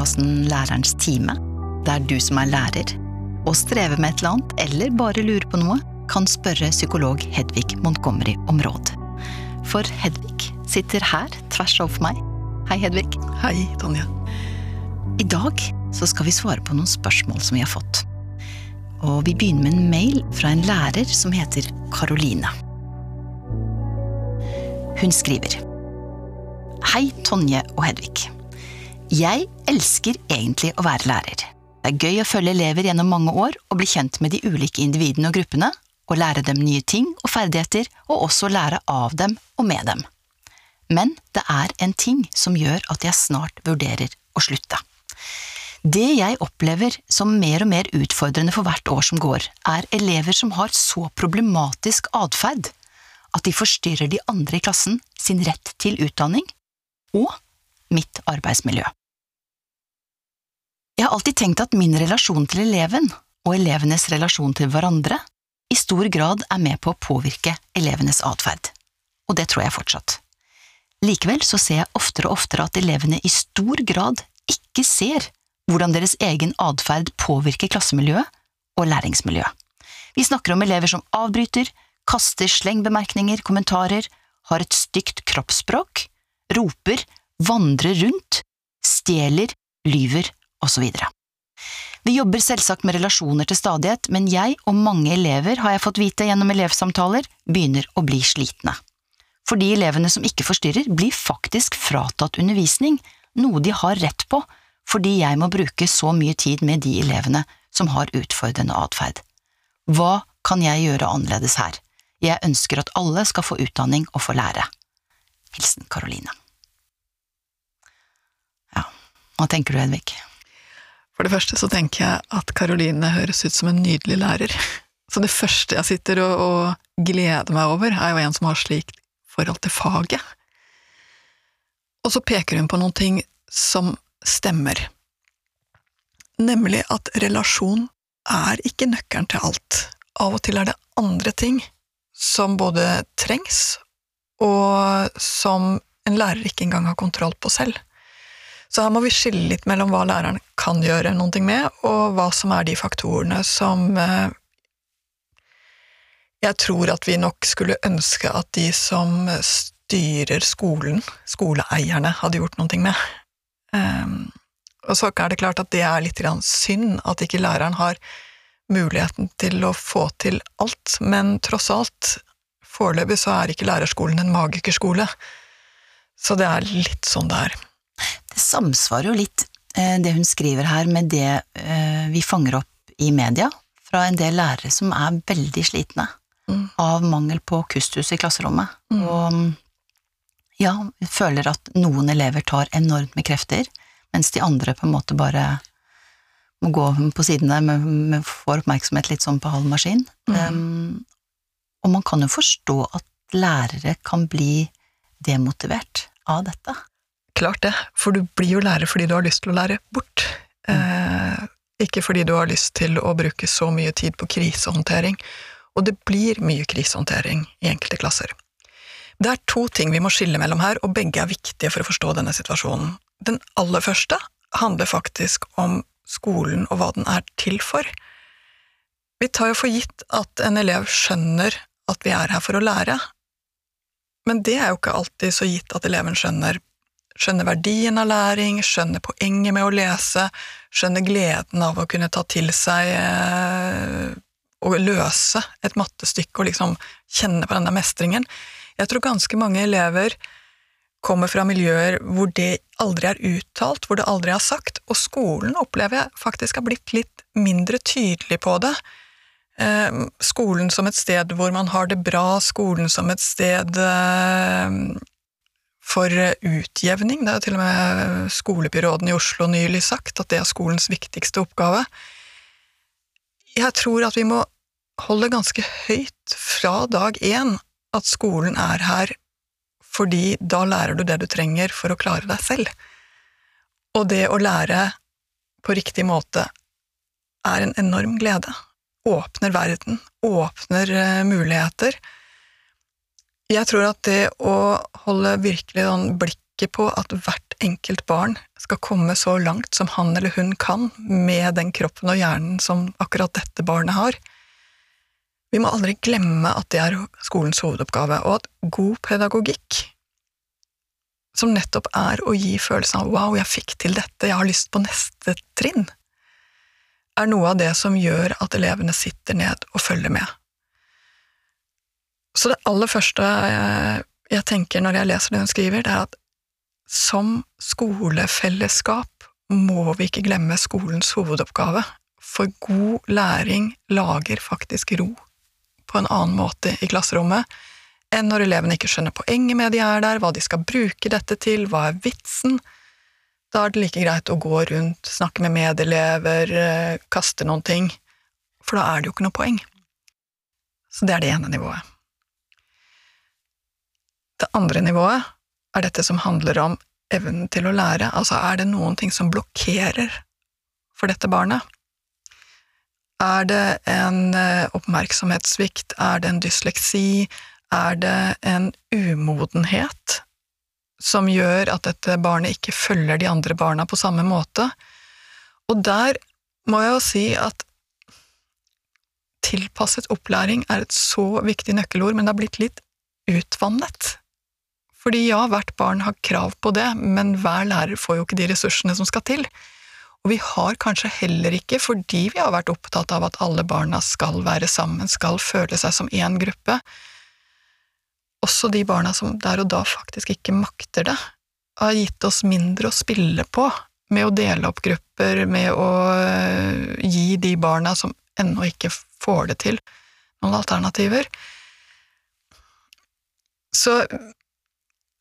podkasten Lærerens time, der du som er lærer, og strever med et eller annet, eller bare lurer på noe, kan spørre psykolog Hedvig Montgomery om råd. For Hedvig sitter her tvers overfor meg. Hei, Hedvig. Hei, Tonje. I dag så skal vi svare på noen spørsmål som vi har fått. Og vi begynner med en mail fra en lærer som heter Karoline. Hun skriver Hei, Tonje og Hedvig. Jeg elsker egentlig å være lærer. Det er gøy å følge elever gjennom mange år og bli kjent med de ulike individene og gruppene, og lære dem nye ting og ferdigheter, og også lære av dem og med dem. Men det er en ting som gjør at jeg snart vurderer å slutte. Det jeg opplever som mer og mer utfordrende for hvert år som går, er elever som har så problematisk atferd at de forstyrrer de andre i klassen sin rett til utdanning og mitt arbeidsmiljø. Jeg har alltid tenkt at min relasjon til eleven og elevenes relasjon til hverandre i stor grad er med på å påvirke elevenes atferd, og det tror jeg fortsatt. Likevel så ser jeg oftere og oftere at elevene i stor grad ikke ser hvordan deres egen atferd påvirker klassemiljøet og læringsmiljøet. Vi snakker om elever som avbryter, kaster slengbemerkninger, kommentarer, har et stygt kroppsspråk, roper, vandrer rundt, stjeler, lyver osv. Vi jobber selvsagt med relasjoner til stadighet, men jeg og mange elever, har jeg fått vite gjennom elevsamtaler, begynner å bli slitne. For de elevene som ikke forstyrrer, blir faktisk fratatt undervisning, noe de har rett på, fordi jeg må bruke så mye tid med de elevene som har utfordrende atferd. Hva kan jeg gjøre annerledes her? Jeg ønsker at alle skal få utdanning og få lære. Hilsen Karoline. Ja, hva tenker du, Hedvig? For det første så tenker jeg at Karoline høres ut som en nydelig lærer. Så det første jeg sitter og, og gleder meg over, er jo en som har slikt forhold til faget. Og så peker hun på noen ting som stemmer. Nemlig at relasjon er ikke nøkkelen til alt. Av og til er det andre ting som både trengs, og som en lærer ikke engang har kontroll på selv. Så her må vi skille litt mellom hva læreren kan gjøre noe med, og hva som er de faktorene som eh, jeg tror at vi nok skulle ønske at de som styrer skolen, skoleeierne, hadde gjort noe med. Um, og så er det klart at det er litt synd at ikke læreren har muligheten til å få til alt, men tross alt, foreløpig så er ikke lærerskolen en magikerskole. Så det er litt sånn det er. Det samsvarer jo litt, det hun skriver her, med det eh, vi fanger opp i media fra en del lærere som er veldig slitne mm. av mangel på kustus i klasserommet. Mm. Og ja, føler at noen elever tar enormt med krefter, mens de andre på en måte bare må gå på siden der, med, får oppmerksomhet litt sånn på halv maskin. Mm. Um, og man kan jo forstå at lærere kan bli demotivert av dette. Klart det, for du blir jo lærer fordi du har lyst til å lære bort. Mm. Eh, ikke fordi du har lyst til å bruke så mye tid på krisehåndtering. Og det blir mye krisehåndtering i enkelte klasser. Det er to ting vi må skille mellom her, og begge er viktige for å forstå denne situasjonen. Den aller første handler faktisk om skolen og hva den er til for. Vi tar jo for gitt at en elev skjønner at vi er her for å lære, men det er jo ikke alltid så gitt at eleven skjønner, skjønner verdien av læring, skjønner poenget med å lese, skjønner gleden av å kunne ta til seg eh, og løse et mattestykke og liksom kjenne på denne mestringen. Jeg tror ganske mange elever kommer fra miljøer hvor det aldri er uttalt, hvor det aldri er sagt, og skolen opplever jeg faktisk har blitt litt mindre tydelig på det. Eh, skolen som et sted hvor man har det bra, skolen som et sted eh, for utjevning. Det jo til og med skolebyråden i Oslo nylig sagt at det er skolens viktigste oppgave. Jeg tror at vi må holde ganske høyt fra dag én at skolen er her fordi da lærer du det du trenger for å klare deg selv. Og det å lære på riktig måte er en enorm glede åpner verden, åpner uh, muligheter. Jeg tror at det å holde virkelig sånn blikket på at hvert enkelt barn skal komme så langt som han eller hun kan med den kroppen og hjernen som akkurat dette barnet har. Vi må aldri glemme at det er skolens hovedoppgave, og at god pedagogikk, som nettopp er å gi følelsen av wow, jeg fikk til dette, jeg har lyst på neste trinn, er noe av det som gjør at elevene sitter ned og følger med. Så det aller første jeg tenker når jeg leser det hun skriver, det er at som skolefellesskap må vi ikke glemme skolens hovedoppgave, for god læring lager faktisk ro på en annen måte i klasserommet enn når elevene ikke skjønner poenget med de er der, hva de skal bruke dette til, hva er vitsen. Da er det like greit å gå rundt, snakke med medelever, eh, kaste noen ting, for da er det jo ikke noe poeng. Så det er det ene nivået. Det andre nivået er dette som handler om evnen til å lære, altså er det noen ting som blokkerer for dette barnet? Er det en eh, oppmerksomhetssvikt, er det en dysleksi, er det en umodenhet som gjør at dette barnet ikke følger de andre barna på samme måte? Og der må jeg jo si at tilpasset opplæring er et så viktig nøkkelord, men det har blitt litt utvannet. Fordi ja, hvert barn har krav på det, men hver lærer får jo ikke de ressursene som skal til. Og vi har kanskje heller ikke, fordi vi har vært opptatt av at alle barna skal være sammen, skal føle seg som én gruppe, også de barna som der og da faktisk ikke makter det, har gitt oss mindre å spille på med å dele opp grupper, med å eh, gi de barna som ennå ikke får det til, noen alternativer. Så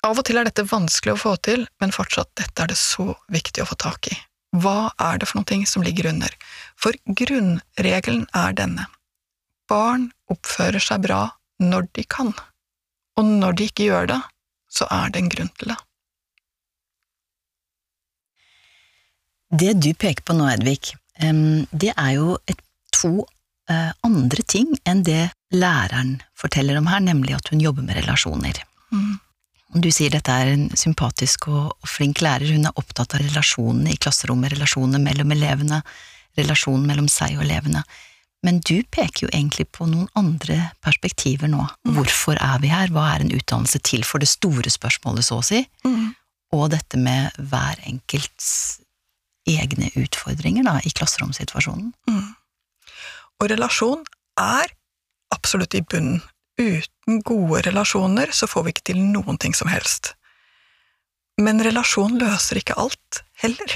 av og til er dette vanskelig å få til, men fortsatt, dette er det så viktig å få tak i. Hva er det for noe som ligger under? For grunnregelen er denne. Barn oppfører seg bra når de kan, og når de ikke gjør det, så er det en grunn til det. Det du peker på nå, Edvik, det er jo et, to eh, andre ting enn det læreren forteller om her, nemlig at hun jobber med relasjoner. Mm. Du sier dette er en sympatisk og, flink lærer, hun er opptatt av relasjonene i klasserommet, relasjonene mellom elevene, relasjonen mellom seg og elevene. Men du peker jo egentlig på noen andre perspektiver nå. Mm. Hvorfor er vi her, hva er en utdannelse til for det store spørsmålet, så å si, mm. og dette med hver enkelts egne utfordringer da, i klasseromsituasjonen. Mm. Og relasjon er absolutt i bunnen uten gode relasjoner så får vi ikke til noen ting som helst. Men relasjon løser ikke alt, heller.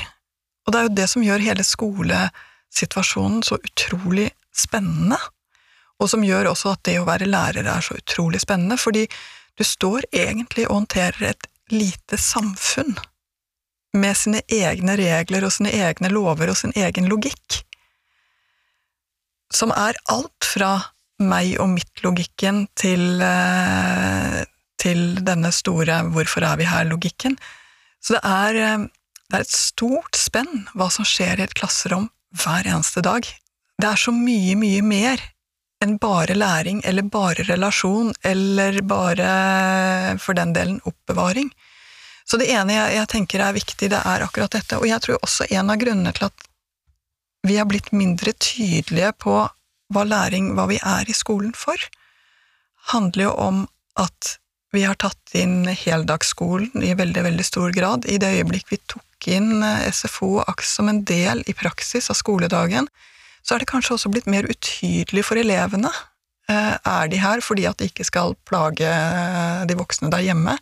Og det er jo det som gjør hele skolesituasjonen så utrolig spennende, og som gjør også at det å være lærer er så utrolig spennende, fordi du står egentlig og håndterer et lite samfunn med sine egne regler og sine egne lover og sin egen logikk, som er alt fra meg og mitt-logikken til, eh, til denne store 'hvorfor er vi her'-logikken. Så det er, eh, det er et stort spenn hva som skjer i et klasserom hver eneste dag. Det er så mye, mye mer enn bare læring eller bare relasjon eller bare, for den delen, oppbevaring. Så det ene jeg, jeg tenker er viktig, det er akkurat dette. Og jeg tror også en av grunnene til at vi har blitt mindre tydelige på hva læring, hva vi er i skolen for, handler jo om at vi har tatt inn heldagsskolen i veldig, veldig stor grad. I det øyeblikk vi tok inn eh, SFO og AKS som en del i praksis av skoledagen, så er det kanskje også blitt mer utydelig for elevene. Eh, er de her fordi at de ikke skal plage eh, de voksne der hjemme?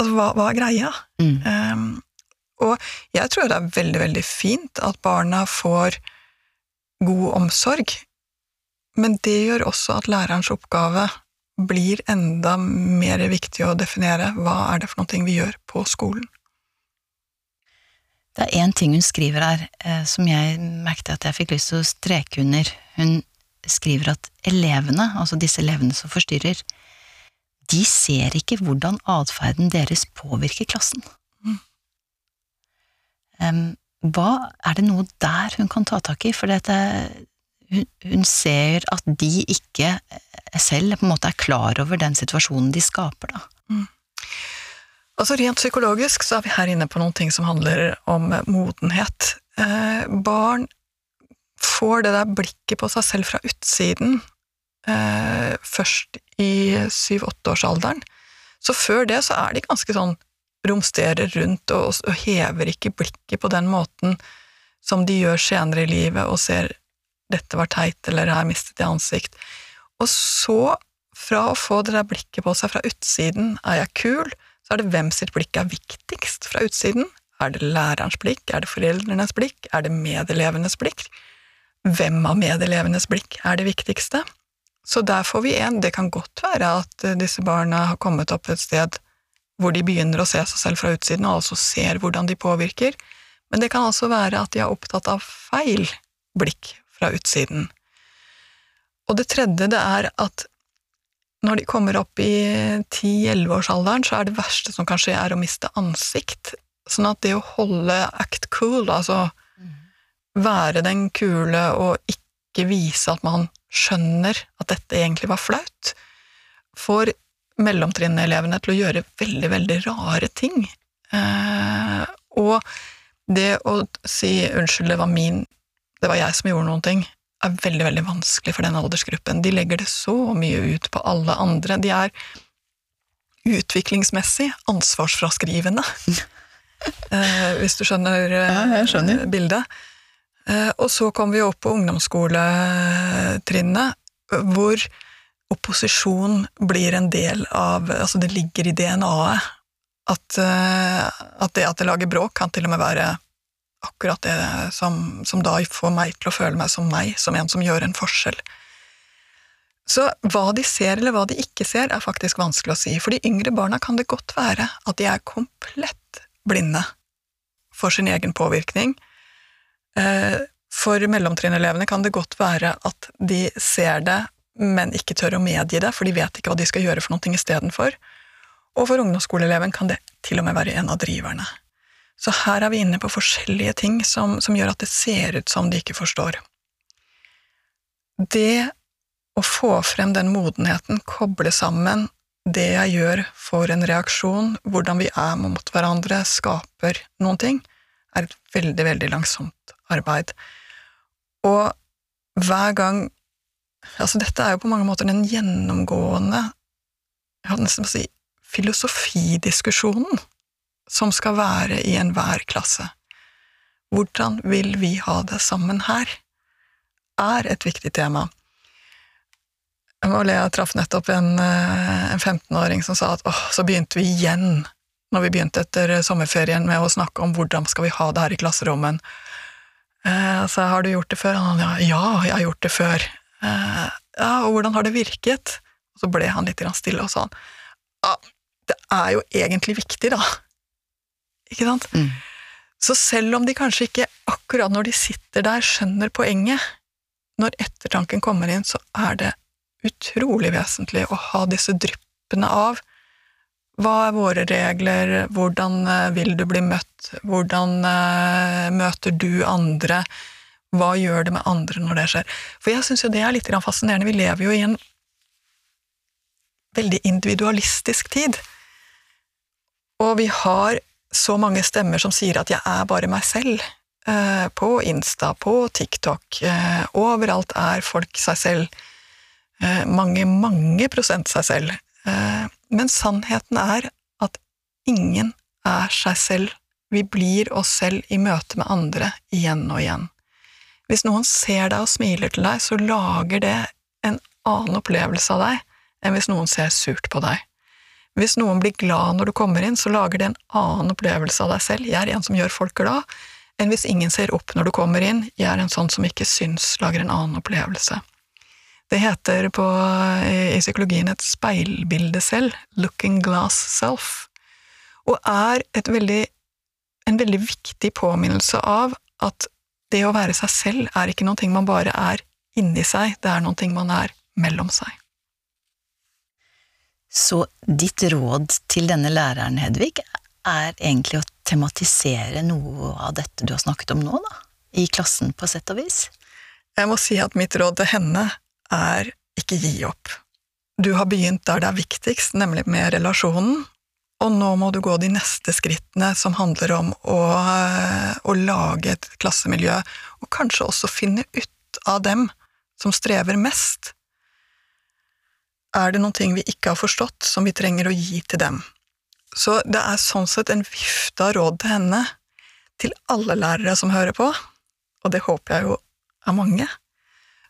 Altså, hva, hva er greia? Mm. Um, og jeg tror det er veldig, veldig fint at barna får god omsorg, men det gjør også at lærerens oppgave blir enda mer viktig å definere hva er det for noe vi gjør på skolen. Det er én ting hun skriver her eh, som jeg merket at jeg fikk lyst til å streke under. Hun skriver at elevene, altså disse elevene som forstyrrer, de ser ikke hvordan atferden deres påvirker klassen. Mm. Um, hva Er det noe der hun kan ta tak i? For dette, hun, hun, ser at de ikke selv på en måte er klar over den situasjonen de skaper, da. Mm. Altså Rent psykologisk så er vi her inne på noen ting som handler om modenhet. Eh, barn får det der blikket på seg selv fra utsiden eh, først i syv-åtteårsalderen. Så før det så er de ganske sånn romsterer rundt og, og hever ikke blikket på den måten som de gjør senere i livet og ser 'dette var teit' eller 'her mistet jeg ansikt'. Og så, fra å få det der blikket på seg fra utsiden 'er jeg kul', så er det hvem sitt blikk er viktigst fra utsiden. Er det lærerens blikk, er det foreldrenes blikk, er det medelevenes blikk? Hvem av medelevenes blikk er det viktigste? Så der får vi en. Det kan godt være at eh, disse barna har kommet opp et sted hvor de begynner å se seg selv fra utsiden, og altså ser hvordan de påvirker, men det kan altså være at de er opptatt av feil blikk fra utsiden. Og det tredje det er at når de kommer opp i 10-11-årsalderen, så er det verste som kan skje, er å miste ansikt. Sånn at det å holde act cool, altså være den kule og ikke vise at man skjønner at dette egentlig var flaut, får mellomtrinnet-elevene til å gjøre veldig, veldig rare ting. Eh, og det å si 'unnskyld, det var min, det var jeg som gjorde noen ting', er veldig, veldig vanskelig for den aldersgruppen. De legger det så mye ut på alle andre. De er utviklingsmessig ansvarsfraskrivende, eh, hvis du skjønner, ja, skjønner. Eh, bildet. Eh, og så kom vi opp på ungdomsskoletrinnet, hvor opposisjon blir en del av Altså, det ligger i DNA-et. At, eh, at, det at det lager bråk, kan til og med være akkurat det som, som, da får meg til å føle meg som meg, som en som gjør en forskjell. Så hva de ser eller hva de ikke ser, er faktisk vanskelig å si. For de yngre barna kan det godt være at de er komplett blinde for sin egen påvirkning. Eh, for mellomtrinnelevene kan det godt være at de ser det, men ikke tør å medgi det, for de vet ikke hva de skal gjøre for noe istedenfor. Og for ungdomsskoleeleven kan det til og med være en av driverne. Så her er vi inne på forskjellige ting som, som gjør at det ser ut som de ikke forstår. Det å få frem den modenheten, koble sammen det jeg gjør, får en reaksjon, hvordan vi er mot hverandre, skaper noen ting, er et veldig, veldig langsomt arbeid. Og hver gang Altså, dette er jo på mange måter den gjennomgående Jeg hadde nesten å si filosofidiskusjonen som skal være i enhver klasse. Hvordan vil vi ha det sammen her? er et viktig tema. Jeg traff nettopp en, eh, en 15-åring som sa at åh, så begynte vi igjen, når vi begynte etter sommerferien, med å snakke om hvordan skal vi ha det her i klasserommet. Eh, så har du gjort det før? Han sa, ja, jeg har gjort det før. Eh, ja, og hvordan har det virket? Og så ble han litt stille og sa ja, det er jo egentlig viktig, da. Ikke sant? Mm. Så selv om de kanskje ikke akkurat når de sitter der skjønner poenget, når ettertanken kommer inn, så er det utrolig vesentlig å ha disse dryppene av hva er våre regler, hvordan eh, vil du bli møtt, hvordan uh, møter du andre, hva gjør det med andre når det skjer? For jeg syns jo det er litt fascinerende, vi lever jo i en veldig individualistisk tid, og vi har så mange stemmer som sier at 'jeg er bare meg selv'. Eh, på Insta, på TikTok, eh, overalt er folk seg selv. Eh, mange, mange prosent seg selv. Men sannheten er at ingen er seg selv. Vi blir oss selv i møte med andre igjen og igjen. Hvis noen ser deg og smiler til deg, så lager det en annen opplevelse av deg enn hvis noen ser surt på deg. Hvis noen blir glad når du kommer inn, så lager det en annen opplevelse av deg selv, jeg er en som gjør folk glad, enn hvis ingen ser opp når du kommer inn, jeg er en sånn som ikke syns, lager en annen opplevelse. Det heter på, i psykologien et speilbilde selv, looking glass self, og er veldig, en veldig viktig påminnelse av at det å være seg selv er ikke noe man bare er inni seg, det er noe man er mellom seg. Så ditt råd til denne læreren, Hedvig, er egentlig å tematisere noe av dette du har snakket om nå, da? I klassen, på sett og vis? Jeg må si at mitt råd til henne er ikke gi opp. Du har begynt der det er viktigst, nemlig med relasjonen. Og nå må du gå de neste skrittene som handler om å, eh, å lage et klassemiljø, og kanskje også finne ut av dem som strever mest. Er det noen ting vi ikke har forstått, som vi trenger å gi til dem? Så det er sånn sett en vifte av råd til henne, til alle lærere som hører på, og det håper jeg jo er mange,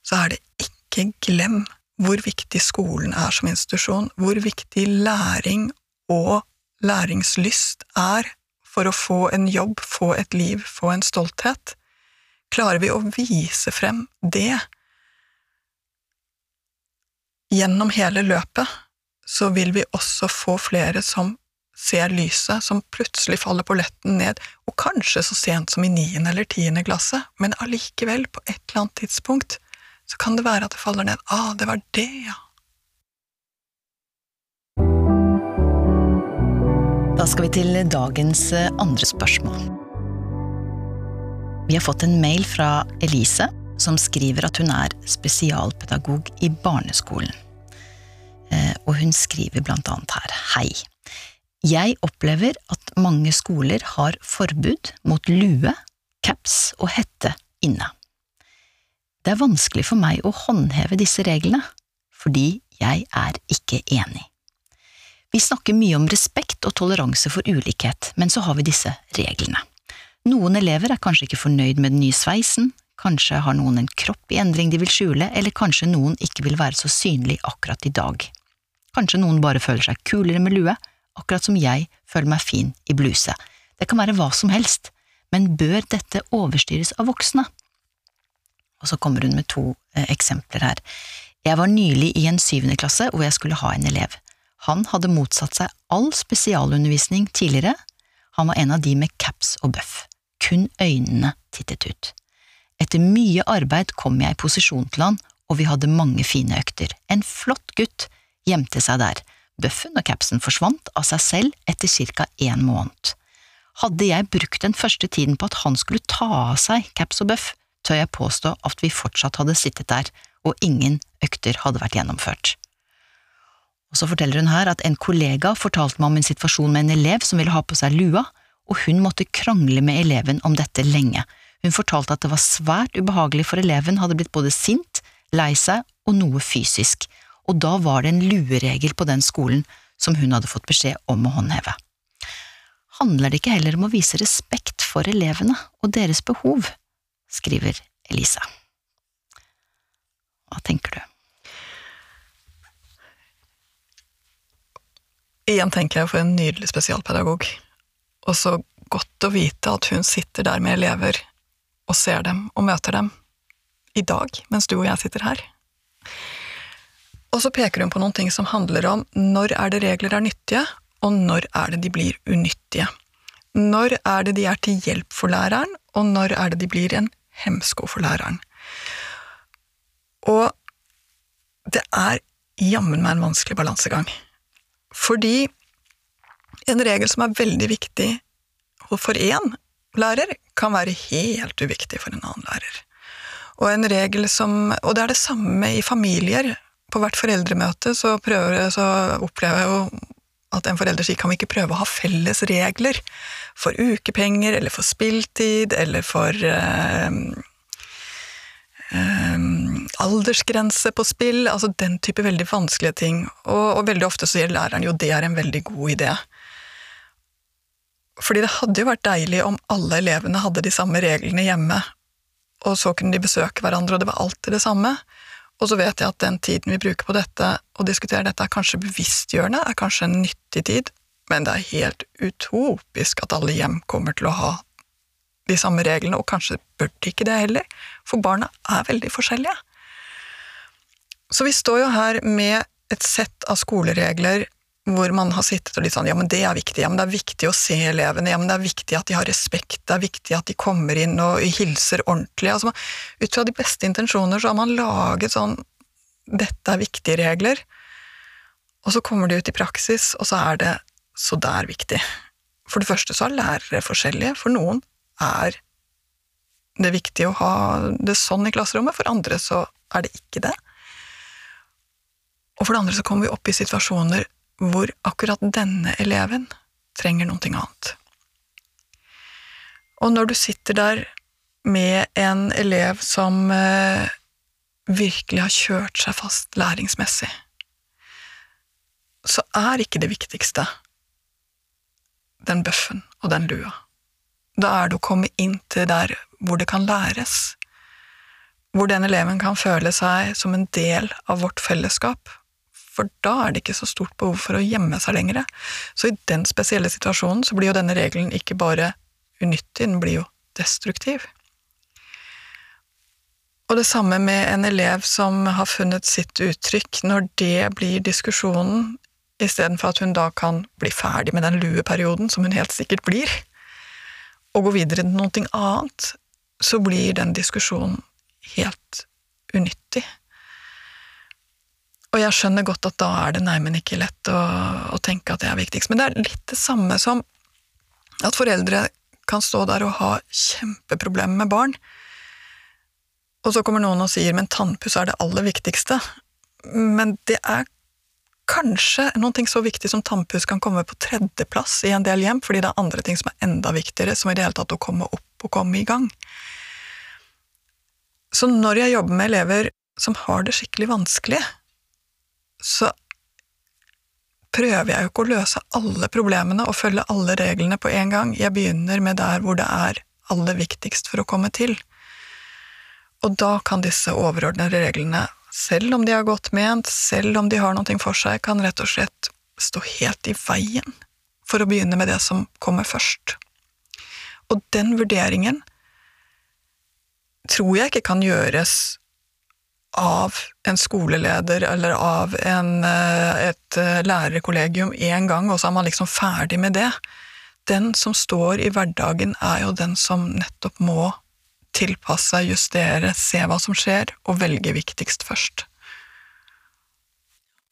så er det ikke glem hvor viktig skolen er som institusjon, hvor viktig læring og læringslyst er for å få en jobb, få et liv, få en stolthet. Klarer vi å vise frem det gjennom hele løpet, så vil vi også få flere som ser lyset, som plutselig faller på letten ned, og kanskje så sent som i niende eller tiende klasse, men allikevel, på et eller annet tidspunkt, så kan det være at det faller ned. Ah, det var det, ja. Da skal vi til dagens eh, andre spørsmål. Vi har fått en mail fra Elise, som skriver at hun er spesialpedagog i barneskolen. Eh, og hun skriver blant annet her Hei. Jeg opplever at mange skoler har forbud mot lue, caps og hette inne. Det er vanskelig for meg å håndheve disse reglene, fordi jeg er ikke enig. Vi snakker mye om respekt og toleranse for ulikhet, men så har vi disse reglene. Noen elever er kanskje ikke fornøyd med den nye sveisen, kanskje har noen en kropp i endring de vil skjule, eller kanskje noen ikke vil være så synlig akkurat i dag. Kanskje noen bare føler seg kulere med lue, akkurat som jeg føler meg fin i bluse. Det kan være hva som helst, men bør dette overstyres av voksne? Og så kommer hun med to eh, eksempler her. Jeg var nylig i en syvende klasse hvor jeg skulle ha en elev. Han hadde motsatt seg all spesialundervisning tidligere, han var en av de med caps og bøff, kun øynene tittet ut. Etter mye arbeid kom jeg i posisjon til han, og vi hadde mange fine økter. En flott gutt gjemte seg der, bøffen og capsen forsvant av seg selv etter ca. en måned. Hadde jeg brukt den første tiden på at han skulle ta av seg caps og bøff, tør jeg påstå at vi fortsatt hadde sittet der, og ingen økter hadde vært gjennomført. Og så forteller hun her at en kollega fortalte meg om en situasjon med en elev som ville ha på seg lua, og hun måtte krangle med eleven om dette lenge. Hun fortalte at det var svært ubehagelig for eleven hadde blitt både sint, lei seg og noe fysisk, og da var det en lueregel på den skolen som hun hadde fått beskjed om å håndheve. Handler det ikke heller om å vise respekt for elevene og deres behov, skriver Elisa. Hva tenker du? Igjen tenker jeg for en nydelig spesialpedagog. Og så godt å vite at hun sitter der med elever og ser dem og møter dem i dag, mens du og jeg sitter her. Og så peker hun på noen ting som handler om når er det regler er nyttige, og når er det de blir unyttige. Når er det de er til hjelp for læreren, og når er det de blir en hemsko for læreren. Og det er jammen meg en vanskelig balansegang. Fordi en regel som er veldig viktig for én lærer, kan være helt uviktig for en annen lærer. Og en regel som Og det er det samme i familier. På hvert foreldremøte så, prøver, så opplever jeg jo at en forelder sier kan vi ikke prøve å ha felles regler for ukepenger, eller for spilltid, eller for eh, Um, aldersgrense på spill, altså den type veldig vanskelige ting. Og, og, veldig ofte så sier læreren jo det er en veldig god idé. Fordi det hadde jo vært deilig om alle elevene hadde de samme reglene hjemme, og så kunne de besøke hverandre, og det var alltid det samme. Og så vet jeg at den tiden vi bruker på dette, og diskuterer dette, er kanskje bevisstgjørende, er kanskje en nyttig tid, men det er helt utopisk at alle hjem kommer til å ha de samme reglene, og kanskje bør de ikke det heller, for barna er veldig forskjellige. Så vi står jo her med et sett av skoleregler hvor man har sittet og litt sånn ja, men det er viktig, ja, men det er viktig å se elevene, ja, men det er viktig at de har respekt, det er viktig at de kommer inn og hilser ordentlig. Altså, ut fra de beste intensjoner så har man laget sånn dette er viktige regler, og så kommer de ut i praksis, og så er det så det er viktig. For det første så er lærere forskjellige, for noen er det viktig å ha det sånn i klasserommet, for andre så er det ikke det. Og for det andre så kommer vi opp i situasjoner hvor akkurat denne eleven trenger noe annet. Og når du sitter der med en elev som eh, virkelig har kjørt seg fast læringsmessig, så er ikke det viktigste den bøffen og den lua. Da er det å komme inn til der hvor det kan læres, hvor den eleven kan føle seg som en del av vårt fellesskap, for da er det ikke så stort behov for å gjemme seg lenger. Så i den spesielle situasjonen så blir jo denne regelen ikke bare unyttig, den blir jo destruktiv. Og det samme med en elev som har funnet sitt uttrykk, når det blir diskusjonen, istedenfor at hun da kan bli ferdig med den lueperioden, som hun helt sikkert blir, og gå videre til noe annet, så blir den diskusjonen helt unyttig. Og jeg skjønner godt at da er det neimen ikke lett å, å tenke at det er viktigst, men det er litt det samme som at foreldre kan stå der og ha kjempeproblemer med barn, og så kommer noen og sier men tannpuss er det aller viktigste. Men det er kanskje noen ting så viktig som tannpuss kan komme på tredjeplass i en del hjem, fordi det er andre ting som er enda viktigere, som i det hele tatt å komme opp og komme i gang. Så når jeg jobber med elever som har det skikkelig vanskelig, så prøver jeg jo ikke å løse alle problemene og følge alle reglene på en gang. Jeg begynner med der hvor det er aller viktigst for å komme til. Og da kan disse overordnede reglene, selv om de har godt ment, selv om de har noe for seg, kan rett og slett stå helt i veien for å begynne med det som kommer først. Og den vurderingen tror jeg ikke kan gjøres av en skoleleder eller av en, eh, et eh, lærerkollegium én gang, og så er man liksom ferdig med det. Den som står i hverdagen, er jo den som nettopp må tilpasse, seg, justere, se hva som skjer, og velge viktigst først.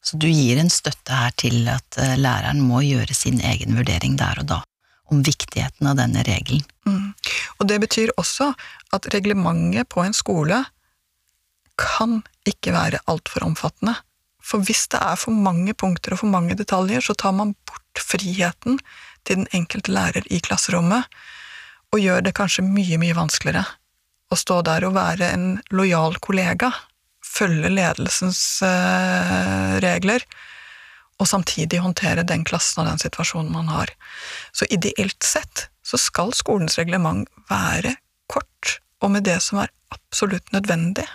Så du gir en støtte her til at eh, læreren må gjøre sin egen vurdering der og da, om viktigheten av denne regelen? Mm. Og det betyr også at reglementet på en skole kan ikke være altfor omfattende. For hvis det er for mange punkter og for mange detaljer, så tar man bort friheten til den enkelte lærer i klasserommet, og gjør det kanskje mye, mye vanskeligere å stå der og være en lojal kollega, følge ledelsens uh, regler, og samtidig håndtere den klassen og den situasjonen man har. Så ideelt sett så skal skolens reglement være kort, og med det som er absolutt nødvendig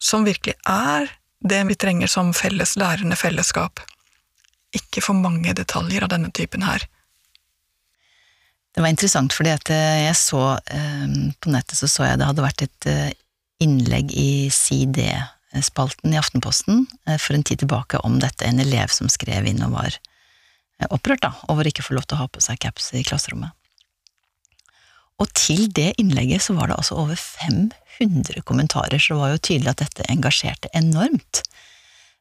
som virkelig er det vi trenger som felles lærende fellesskap. Ikke for mange detaljer av denne typen her. Det var interessant, fordi at eh, jeg så eh, på nettet så så jeg det hadde vært et eh, innlegg i CD-spalten i Aftenposten for en tid tilbake om dette, en elev som skrev inn og var opprørt da, over ikke å få lov til å ha på seg caps i klasserommet. Og til det innlegget så var det altså over 500 kommentarer, så det var jo tydelig at dette engasjerte enormt.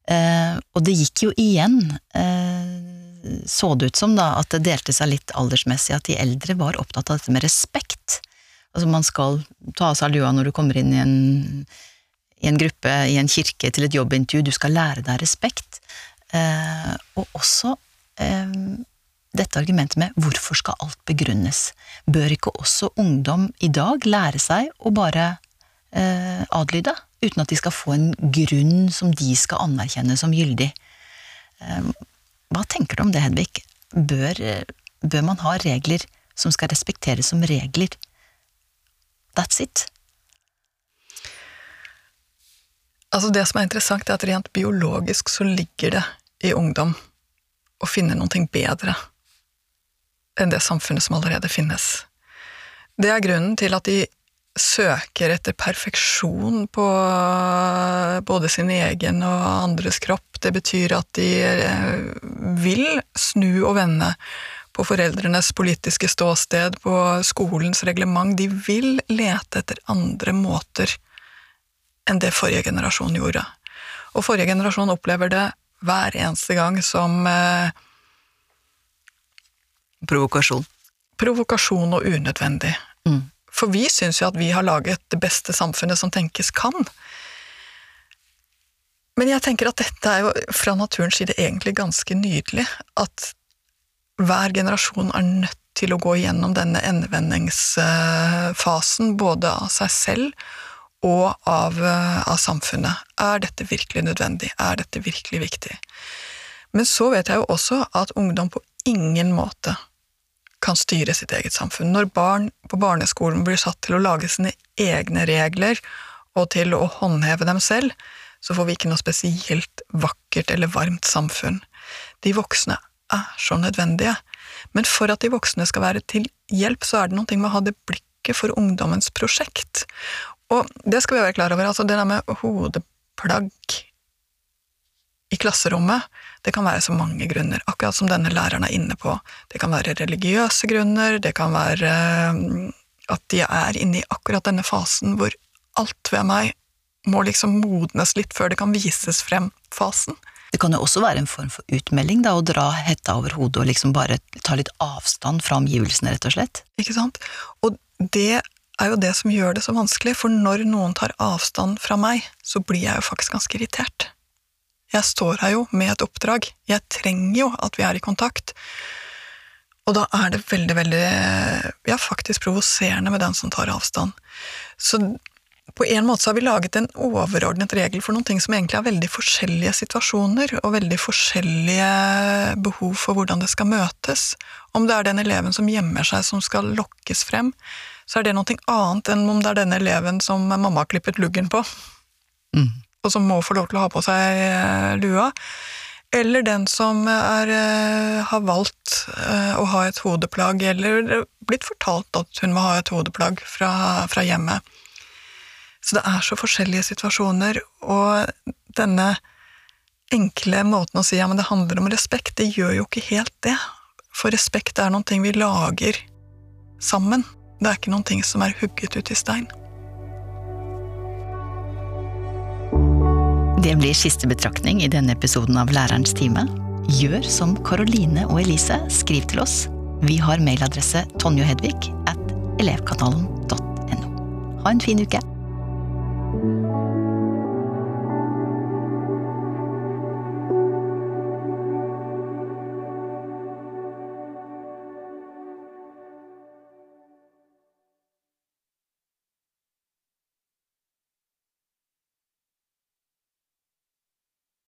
Eh, og det gikk jo igjen, eh, så det ut som da, at det delte seg litt aldersmessig, at de eldre var opptatt av dette med respekt. Altså man skal ta av seg lua når du kommer inn i en, i en gruppe, i en kirke, til et jobbintervju, du skal lære deg respekt. Eh, og også eh, dette argumentet med hvorfor skal alt begrunnes? Bør ikke også ungdom i dag lære seg å bare eh, adlyde, uten at de skal få en grunn som de skal anerkjenne som gyldig? Eh, hva tenker du om det, Hedvig? Bør, bør man ha regler som skal respekteres som regler? That's it. Altså Det som er interessant, er at rent biologisk så ligger det i ungdom å finne noe bedre enn det samfunnet som allerede finnes. Det er grunnen til at de søker etter perfeksjon på både sin egen og andres kropp. Det betyr at de eh, vil snu og vende på foreldrenes politiske ståsted, på skolens reglement. De vil lete etter andre måter enn det forrige generasjon gjorde. Og forrige generasjon opplever det hver eneste gang som eh, Provokasjon. Provokasjon og unødvendig. Mm. For vi syns jo at vi har laget det beste samfunnet som tenkes kan. Men jeg tenker at dette er jo fra naturens side egentlig ganske nydelig. At hver generasjon er nødt til å gå igjennom denne endevendingsfasen, både av seg selv og av, eh, av samfunnet. Er dette virkelig nødvendig? Er dette virkelig viktig? Men så vet jeg jo også at ungdom på ingen måte kan styre sitt eget samfunn. Når barn på barneskolen blir satt til å lage sine egne regler og til å håndheve dem selv, så får vi ikke noe spesielt vakkert eller varmt samfunn. De voksne er så nødvendige, men for at de voksne skal være til hjelp, så er det noe med å ha det blikket for ungdommens prosjekt. Og det skal vi være klar over, altså det der med hodeplagg i klasserommet, det kan være så mange grunner, akkurat som denne læreren er inne på. Det kan være religiøse grunner, det kan være mm, at de er inne i akkurat denne fasen hvor alt ved meg må liksom modnes litt før det kan vises frem-fasen. Det kan jo også være en form for utmelding, da, å dra hetta over hodet og liksom bare ta litt avstand fra omgivelsene, rett og slett. Ikke sant? Og det er jo det som gjør det så vanskelig, for når noen tar avstand fra meg, så blir jeg jo faktisk ganske irritert. Jeg står her jo med et oppdrag, jeg trenger jo at vi er i kontakt. Og da er det veldig, veldig ja, faktisk provoserende med den som tar avstand. Så på en måte så har vi laget en overordnet regel for noen ting som egentlig er veldig forskjellige situasjoner, og veldig forskjellige behov for hvordan det skal møtes. Om det er den eleven som gjemmer seg som skal lokkes frem, så er det noe annet enn om det er den eleven som mamma har klippet luggen på, mm. Og som må få lov til å ha på seg eh, lua. Eller den som er, eh, har valgt eh, å ha et hodeplagg, eller blitt fortalt at hun må ha et hodeplagg fra, fra hjemmet. Så det er så forskjellige situasjoner, og denne enkle måten å si ja, men det handler om respekt, det gjør jo ikke helt det. For respekt er noen ting vi lager sammen. Det er ikke noen ting som er hugget ut i stein. Det blir siste betraktning i denne episoden av Lærerens time. Gjør som Karoline og Elise. Skriv til oss. Vi har mailadresse tonjohedvig at elevkanalen.no. Ha en fin uke!